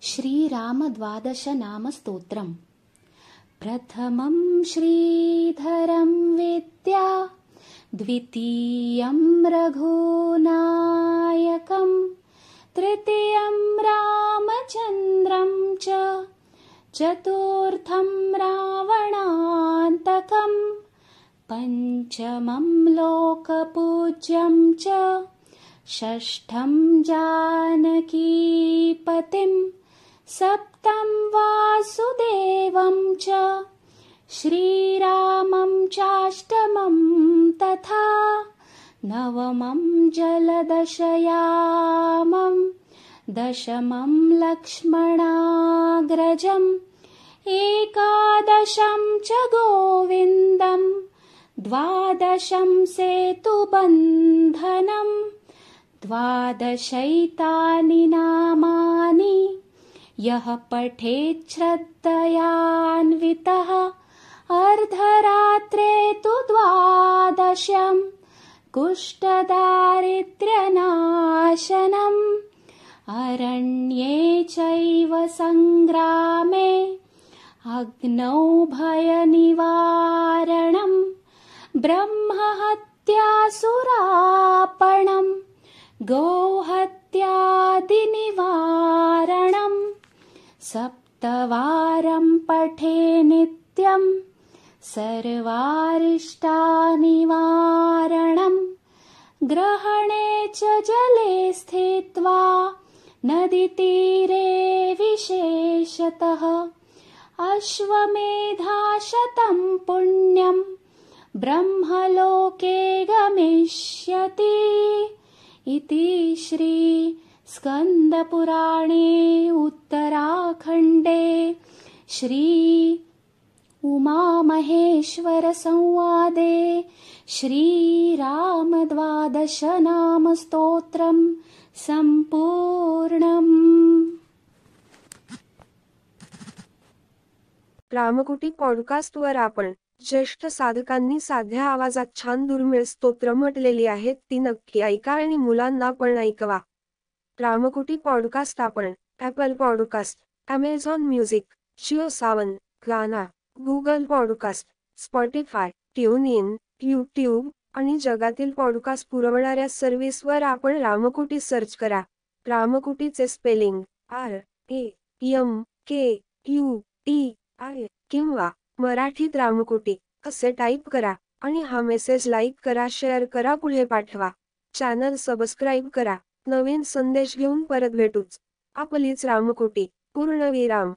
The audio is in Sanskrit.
रामद्वादशनामस्तोत्रम् प्रथमं श्रीधरं विद्या द्वितीयं रघुनायकं तृतीयं रामचन्द्रं च चतुर्थं रावणान्तकम् पञ्चमं लोकपूज्यं च षष्ठं जानकीपतिं सप्तं वासुदेवं च श्रीरामं चाष्टमं तथा नवमं जलदशयामं दशमं लक्ष्मणाग्रजम् एकादशं च गोविन्दम् द्वादशं सेतुबन्धनम् द्वादशैतानि नामानि यः पठेत् श्रद्धयान्वितः अर्धरात्रे तु द्वादशम् कुष्ठदारिद्र्यनाशनम् अरण्ये चैव सङ्ग्रामे अग्नौ भयनिवारणम् ब्रह्महत्यासुरापणम् गोहत्यादिनिवारणम् सप्तवारं पठे नित्यम् सर्वारिष्टानिवारणम् ग्रहणे च जले स्थित्वा नदीतीरे विशेषतः अश्वमेधाशतं पुण्यम् ब्रह्मलोके गमिष्यति। इति श्रीस्कन्दपुराणे उत्तराखण्डे श्री उमामहेश्वरसंवादे श्रीरामद्वादशनामस्तोत्रम् सम्पूर्णम् रामकुटी पॉडकास्टवर आपण ज्येष्ठ साधकांनी साध्या आवाजात छान दुर्मिळ स्तोत्र म्हटलेली आहेत ती नक्की ऐका आणि मुलांना पण ऐकवा. रामकुटी पॉडकास्ट आपण Apple podcast Amazon music Jio Saavn Gaana Google podcast Spotify tune in YouTube आणि जगातील पॉडकास्ट पुरवणाऱ्या सर्व्हिसवर आपण रामकुटी सर्च करा. रामकुटीचे spelling R A M K U T I किंवा मराठीत रामकुटी असे टाईप करा आणि हा मेसेज लाईक करा शेअर करा पुढे पाठवा. चॅनल सबस्क्राईब करा. नवीन संदेश घेऊन परत भेटूच. आपलीच रामकुटी पूर्णविराम.